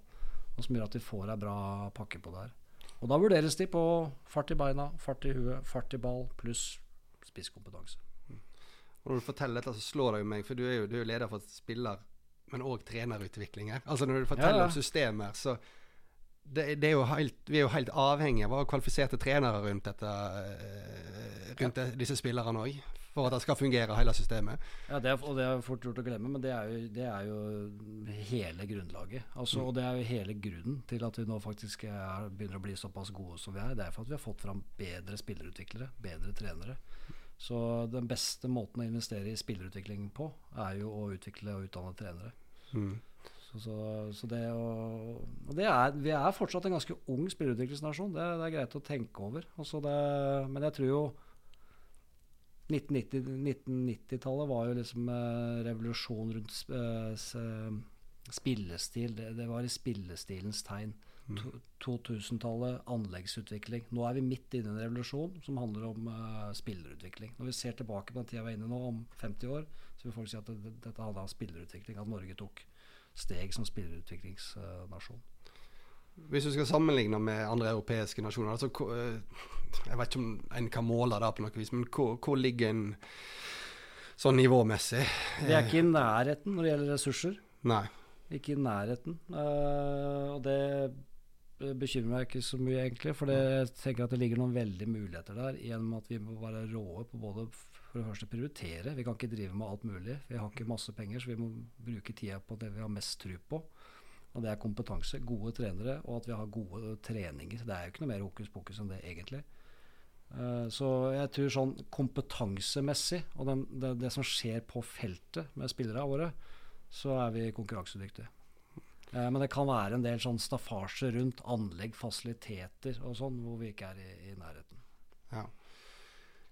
og Som gjør at de får ei bra pakke på det her. Og Da vurderes de på fart i beina, fart i huet, fart i ball pluss spisskompetanse. Og når du forteller dette, så slår det jo meg, for du er jo, du er jo leder for spiller, men òg trenerutvikling her. Altså når du forteller ja, om systemer, så det, det, er helt, Vi er jo helt avhengige av å ha kvalifiserte trenere rundt, dette, eh, rundt ja. disse spillerne òg. For at det skal fungere, hele systemet. Ja, det er, og det er fort gjort å glemme, men det er jo, det er jo hele grunnlaget. Altså, mm. Og det er jo hele grunnen til at vi nå faktisk er, begynner å bli såpass gode som vi er. Det er for at vi har fått fram bedre spillerutviklere, bedre trenere. Så den beste måten å investere i spillerutvikling på, er jo å utvikle og utdanne trenere. Mm. Så, så, så, det å det er, vi er fortsatt en ganske ung spillerutviklingsnasjon. Det, det, er greit å tenke over. Det, men jeg tror jo 1990-tallet 1990 var jo liksom eh, revolusjon rundt eh, spillestil. Det, det, var i spillestilens tegn. 2000-tallet, anleggsutvikling. Nå er vi midt inne i en revolusjon som handler om uh, spillerutvikling. Når vi ser tilbake på den tida vi er inne nå, om 50 år, så vil folk si at det, dette handla om spillerutvikling. At Norge tok steg som spillerutviklingsnasjon. Hvis du skal sammenligne med andre europeiske nasjoner altså, eh, Jeg vet ikke om en kan måle det på noe vis, men hvor, hvor ligger en sånn nivåmessig? Vi er ikke i nærheten når det gjelder ressurser. Nei. Ikke i nærheten. Uh, og det bekymrer meg ikke så mye, egentlig. For jeg tenker at det ligger noen veldige muligheter der gjennom at vi må være råe på både for det første prioritere. Vi kan ikke drive med alt mulig. Vi har ikke masse penger, så vi må bruke tida på det vi har mest tro på. Og det er kompetanse, gode trenere, og at vi har gode treninger. Det er jo ikke noe mer hokus pokus enn det, egentlig. Uh, så jeg tror sånn kompetansemessig, og den, det, det, som skjer på feltet med spillerne våre, så er vi konkurransedyktige. Uh, men det kan være en del sånn staffasje rundt anlegg, fasiliteter og sånn, hvor vi ikke er i, i nærheten. Ja.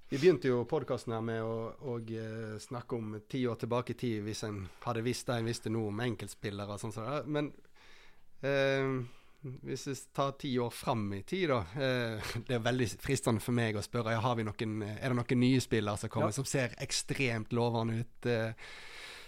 Vi begynte jo podkasten her med å, å, eh, snakke om ti år tilbake i tid, hvis en hadde visst det en visste noe om enkeltspillere. og sånn. Men eh, hvis vi tar ti år fram i tid, da. Eh, det er veldig fristende for meg å spørre ja, noen, er det noen nye spillere som kommer ja. som ser ekstremt lovende ut. Eh,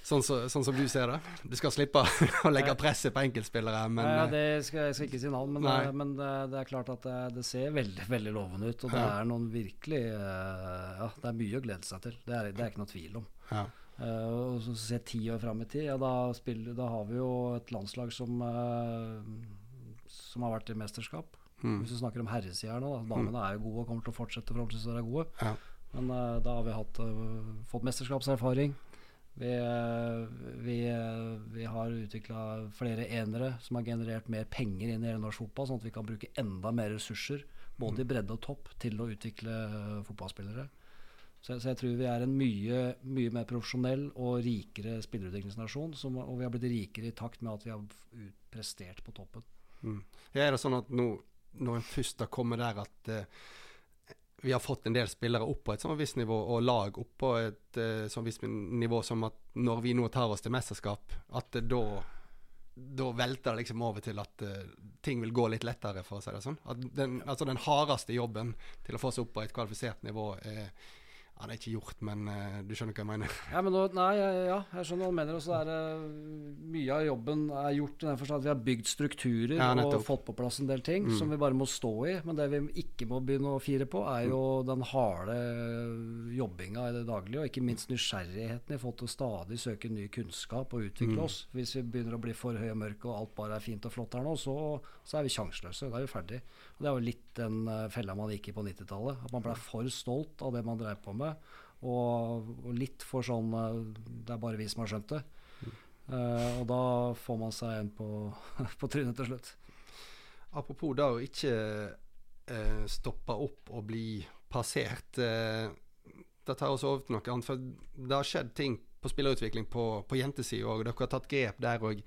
Sånn, så, sånn, som du ser det? Du skal slippe å legge presset på enkeltspillere, men ja, det skal, Jeg skal ikke si navn, men, det, men det, det, er klart at det, det, ser veldig veldig lovende ut. Og det er noen virkelig eh, Ja, det er mye å glede seg til. Det er, det er ikke noe tvil om. Ja. Uh, og så se ti år fram i tid, ja, da, spiller, da, har vi jo et landslag som, uh, som har vært i mesterskap. Mm. Hvis vi snakker om herresida nå, da. Damene mm. er jo gode og kommer til å fortsette forholdsvis å er gode. Ja. Men uh, da har vi hatt, fått mesterskapserfaring. Vi, vi, vi har utvikla flere enere som har generert mer penger inn i hele norsk fotball, sånn at vi kan bruke enda mer ressurser, både i bredde og topp, til å utvikle fotballspillere. Så, så jeg tror vi er en mye, mye mer profesjonell og rikere spillerutviklingsnasjon. Som, og vi har blitt rikere i takt med at vi har prestert på toppen. Mm. Er det sånn at nå, når en først har kommet der at uh, vi har fått en del spillere opp på et sånn visst nivå, og lag opp på et sånn visst nivå som at når vi nå tar oss til mesterskap, at da da velter det liksom over til at uh, ting vil gå litt lettere, for å si det sånn. Den, altså den hardeste jobben til å få seg opp på et kvalifisert nivå er ja, det er ikke gjort, men uh, du skjønner hva jeg mener? Ja, men nå, nei, ja, jeg skjønner hva du mener. Og så er det mye av jobben er gjort i den forstand at vi har bygd strukturer ja, og fått på plass en del ting mm. som vi bare må stå i. Men det vi ikke må begynne å fire på, er jo mm. den harde jobbinga i det daglige. Og ikke minst nysgjerrigheten i forhold til å stadig søke ny kunnskap og utvikle mm. oss. Hvis vi begynner å bli for høye og mørke og alt bare er fint og flott her nå, så, så er vi sjanseløse. Da er vi ferdig. Og det er jo litt den uh, fella man gikk i på 90-tallet. At man ble for stolt av det man drev på med. Og, og, litt for sånn eh, Det er bare vi som har skjønt det. Uh, og da får man seg en på, på trynet til slutt. Apropos da å ikke uh, stoppe opp og bli passert. Uh, det tar oss over til noe annet. For det har skjedd ting på spillerutvikling på, på jentesida òg. Dere har tatt grep der òg.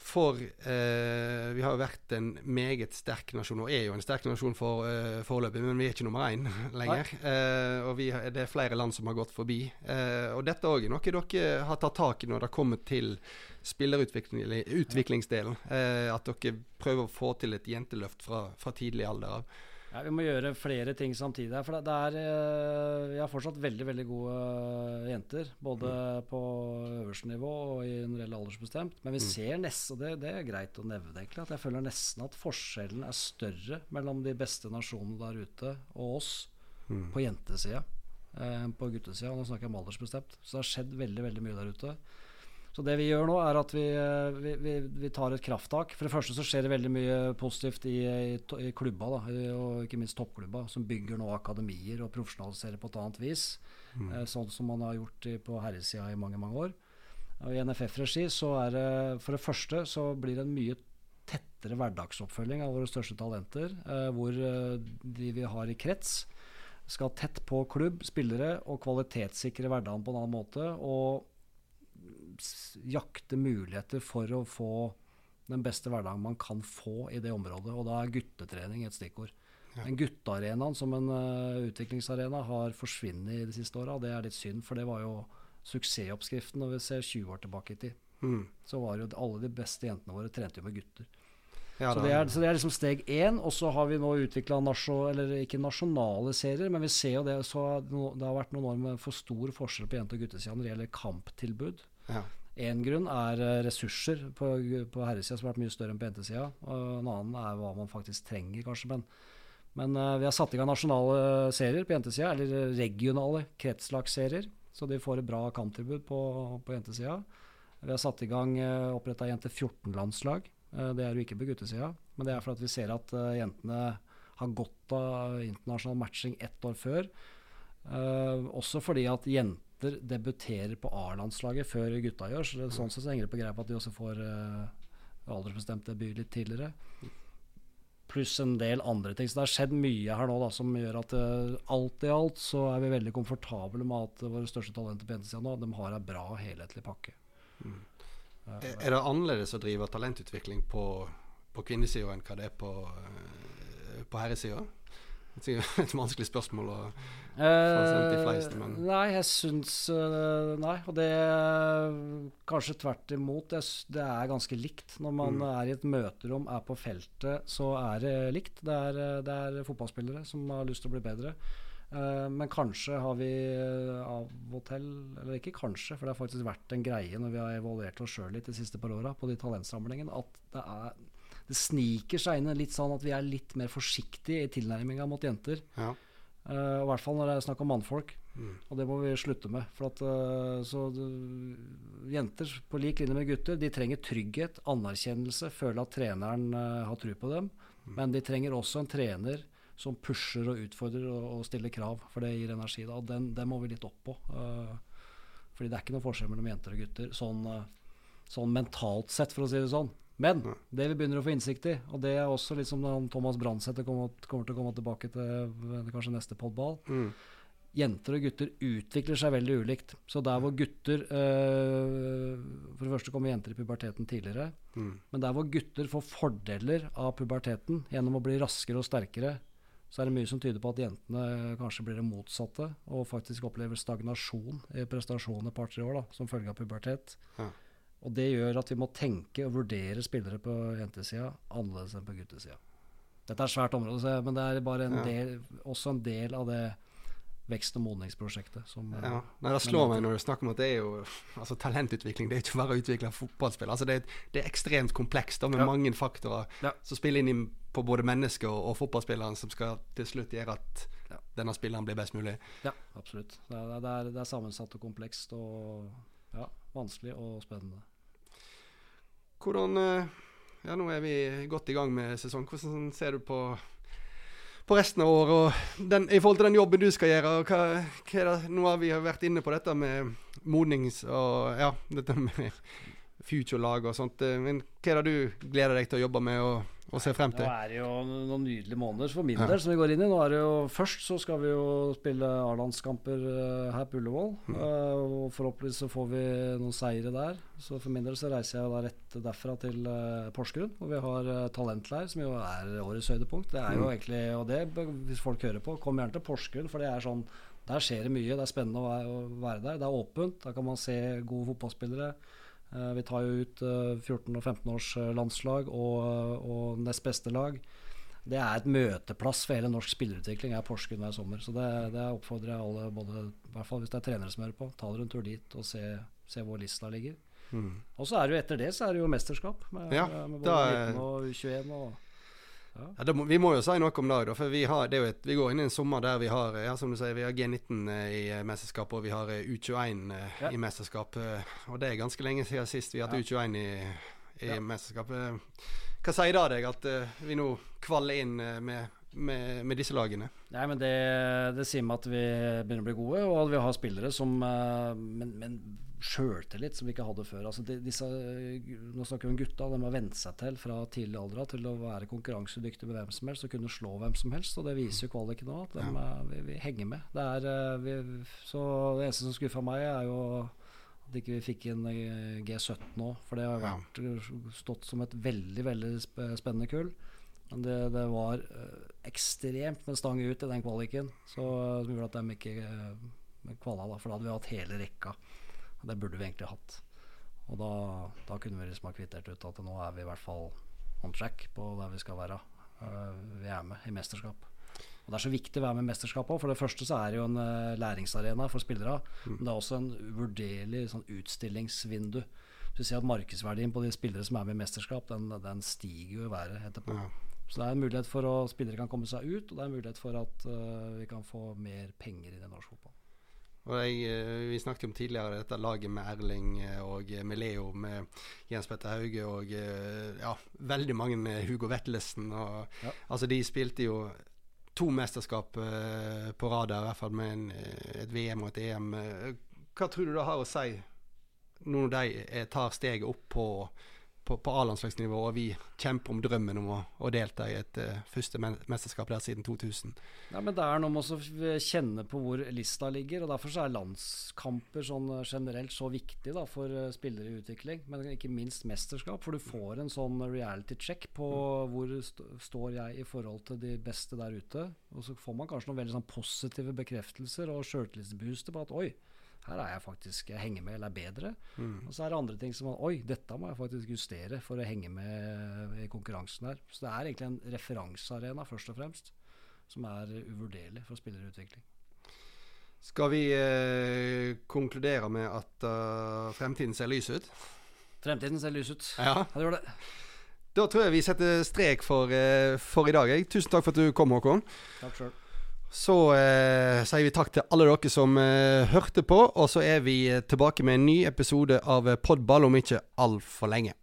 For eh, vi har jo vært en meget sterk nasjon, og er jo en sterk nasjon for, eh, foreløpig, men vi er ikke nummer én lenger. Eh, og vi, det er flere land som har gått forbi. Eh, og dette òg er noe dere har tatt tak i når det kommer til spillerutviklingsdelen. Eh, at dere prøver å få til et jenteløft fra, fra tidlig alder av. Ja, Vi må gjøre flere ting samtidig. For det er, eh, Vi har fortsatt veldig veldig gode eh, jenter. Både mm. på øverste nivå og i en reell aldersbestemt. Men vi mm. ser nesten, og det, det, er greit å nevne, egentlig, at jeg føler nesten at forskjellen er større mellom de beste nasjonene der ute og oss mm. på jentesida enn på guttesida. Nå snakker jeg om aldersbestemt. Så det har skjedd veldig, veldig mye der ute. Så det vi gjør nå, er at vi, eh, vi, vi, vi, tar et krafttak. For det første så skjer det veldig mye positivt i, i, i klubba, da, og ikke minst toppklubba, som bygger nå akademier og profesjonaliserer på et annet vis. Mm. Eh, sånn som man har gjort på herresida i mange, mange år. Og I NFF-regi så er det for det første så blir det en mye tettere hverdagsoppfølging av våre største talenter. Eh, hvor de vi har i krets, skal tett på klubb, spillere, og kvalitetssikre hverdagen på en annen måte. Og jakte muligheter for å få den beste hverdagen man kan få i det området. Og da er guttetrening et stikkord. Ja. Den guttearenaen som en uh, utviklingsarena har forsvunnet i de siste åra. Det er litt synd, for det var jo suksessoppskriften når vi ser 20 år tilbake i tid. Mm. Så var jo alle de beste jentene våre trente jo med gutter. Ja, så, det er, så, det er, liksom steg én. Og så har vi nå utvikla eller ikke nasjonale serier, men vi ser jo det så det har vært noen år med for stor forskjell på jente- og guttesida når det gjelder kamptilbud. Ja. Grunn er eh, ressurser på, på herresida som har vært mye større enn på jentesida. En annen er hva man faktisk trenger, kanskje. Men, men uh, vi har satt i gang nasjonale serier på jentesida, eller regionale kretslagsserier. Så de får et bra kamptilbud på, på jentesida. Vi har satt i gang uh, oppretta jente 14-landslag. Uh, det er jo ikke på guttesida, men det er for at vi ser at jentene har godt av internasjonal matching ett år før. Også fordi at jenter debuterer på A-landslaget før gutta gjør. Så det, sånn sett så henger det på greip at de også får uh, aldersbestemt debut litt tidligere. Pluss en del andre ting. Så det har skjedd mye her nå da, som gjør at uh, alt i alt så er vi veldig komfortable med at våre største talenter på jentesida nå, de har en bra helhetlig pakke. Mm. Er, er det annerledes å drive talentutvikling på, på kvinnesida enn hva det er på, på herresida? Det er et vanskelig spørsmål å få flest, men Nei, jeg syns uh, Nei. Og det kanskje tvert imot. Det, det er ganske likt. Når man mm. er i et møterom, er på feltet, så er det likt. Det er, det er fotballspillere som har lyst til å bli bedre. Men kanskje har vi av og til Eller ikke kanskje, for det har faktisk vært en greie når vi har evaluert oss sjøl litt de siste par åra på de talentsamlingene, at det er det sniker seg inn litt sånn at vi er litt mer forsiktige i tilnærminga mot jenter. Ja. Uh, I hvert fall når det er snakk om mannfolk. Mm. Og det må vi slutte med. For at, uh, så, uh, Jenter på lik linje med gutter De trenger trygghet, anerkjennelse, føle at treneren uh, har tro på dem. Mm. Men de trenger også en trener som pusher og utfordrer og, og stiller krav. For det gir energi. da, og den, den må vi litt opp på. fordi det er ikke noe forskjell mellom jenter og gutter sånn, sånn mentalt sett, for å si det sånn. Men det vi begynner å få innsikt i, og det er også litt som Thomas Brandsæter kommer, kommer, til å komme tilbake til kanskje neste podball mm. Jenter og gutter utvikler seg veldig ulikt. Så der hvor gutter øh, For det første kommer jenter i puberteten tidligere. Mm. Men der hvor gutter får fordeler av puberteten gjennom å bli raskere og sterkere, så er det mye som tyder på at jentene kanskje blir det motsatte, og faktisk opplever stagnasjon i prestasjoner et par-tre år da, som følge av pubertet. Ja. Og det gjør at vi må tenke og vurdere spillere på jentesida annerledes enn på guttesida. Dette er et svært område, men det er bare en ja. del, også en del av det vekst- og modningsprosjektet. Som, ja. Nei, det slår meg når du snakker om at det er jo altså, talentutvikling. Det er ikke bare å utvikle fotballspill. Altså, det, er, det, er, ekstremt komplekst da, med ja. mange faktorer ja. som spiller inn på både mennesker og, og fotballspilleren, som skal til slutt gjøre at denne spilleren blir best mulig. Ja, absolutt. Det er, det er, det er sammensatt og komplekst og vanskelig og spennende. Hvordan eh, Ja, nå er vi godt i gang med sesong. Hvordan ser du på, på resten av året og i forhold til den jobben du skal gjøre? Hva, hva det, nå har vi vært inne på dette med modnings og ja, dette med future-lag og sånt. Eh, men hva er det du gleder deg til å jobbe med? og og se frem til. Nå er det jo noen nydelige måneder for min del som vi går inn i. Nå er det jo Først så skal vi jo spille A-landskamper uh, her på Ullevål. Mm. Uh, og Forhåpentligvis så får vi noen seire der. Så for min del så reiser jeg da rett derfra til Porsgrunn, hvor vi har talentleir, som jo er årets høydepunkt. Det er jo mm. egentlig Og det, hvis folk hører på, kom gjerne til Porsgrunn, for det er sånn Der skjer det mye. Det er spennende å være der. Det er åpent. Da kan man se gode fotballspillere. Eh, vi tar jo ut 14- og 15-års landslag og, og nest beste lag. Det er et møteplass for hele norsk spillerutvikling, er Porsgrunn hver sommer. Så det, det oppfordrer jeg alle, både, i hvert fall hvis det er trenere som hører på, ta dere en tur dit og se, se hvor lista ligger. Mm. Og så er det jo etter det så er det jo mesterskap med, ja, med både 19 og U21 og ja. Ja, må, vi må jo si noe om det. For vi, har, det et, vi, går inn i en sommer der vi har ja, som du sier, vi har G19 eh, i mesterskap, mesterskapet og vi har eh, U21 i mesterskap. Og det er ganske lenge siden sist vi har hatt U21 i, i mesterskapet. Hva sier det deg at vi nå kvaller inn med, med, med, disse lagene? Nei, men det, det, sier meg at vi begynner å bli gode, og at vi har spillere som men, men sjøltillit som vi ikke hadde før. Altså de, disse, nå snakker vi om gutta. De har vent seg til fra tidlig alder til å være konkurransedyktige med hvem som helst og kunne slå hvem som helst. Og det viser jo kvaliken nå, at de, ja. vi, vi, henger med. Det, er, eh, vi, så det eneste som skuffa meg, er jo at ikke vi fikk inn eh, G17 nå. For det har vært, stått som et veldig, veldig spennende kull. Men det, det var ekstremt med stang ut i den kvaliken, så, som gjorde at de ikke kvala. Da, for da hadde vi hatt hele rekka. Det burde vi egentlig hatt. Og da, da kunne vi liksom ha kvittert ut at nå er vi i hvert fall on track på der vi skal være. Uh, vi er med i mesterskap. Og Det er så viktig å være med i mesterskap òg. For det første så er det jo en uh, læringsarena for spillere. Mm. Men det er også en uvurderlig sånn utstillingsvindu. Så ser at Markedsverdien på de spillere som er med i mesterskap, den, den stiger jo i været etterpå. Ja. Så det er en mulighet for at spillere kan komme seg ut, og det er en mulighet for at uh, vi kan få mer penger inn i norsk fotball. Og jeg, eh, Vi snakket om tidligere dette laget med Erling eh, og med Leo, med Jens Petter Hauge og ja, veldig mange Hugo Vettelsen. Og, ja. Altså, de spilte jo to mesterskap på rad, i hvert fall med en, et VM og et EM. Hva tror du det har å si når de tar steget opp på på, på A-landslagsnivå, og vi kjemper om drømmen om å, å delta i et uh, første mesterskap der siden 2000. Ja, men Det er noe med å kjenne på hvor lista ligger, og derfor så er landskamper sånn eh, generelt så viktig da, for spillere i utvikling. Men ikke minst mesterskap, for du får en sånn reality check på mm. hvor st står jeg i forhold til de beste der ute. Og så får man kanskje noen veldig sånn positive bekreftelser og sjøltillitsbooster på at oi, her er jeg faktisk jeg henger med eller er bedre. Mm. Og så er det andre ting som Oi, dette må jeg faktisk justere for å henge med i konkurransen her. Så det er egentlig en referansearena, først og fremst, som er uvurderlig for spillerutvikling. Skal vi eh, konkludere med at uh, fremtiden ser lys ut? Fremtiden ser lys ut. Ja. Det gjør det. Da tror jeg vi setter strek for, uh, for i dag. Tusen takk for at du kom, Håkon. Takk selv. Så eh, sier vi takk til alle dere som eh, hørte på, og så er vi tilbake med en ny episode av Podball om ikke altfor lenge.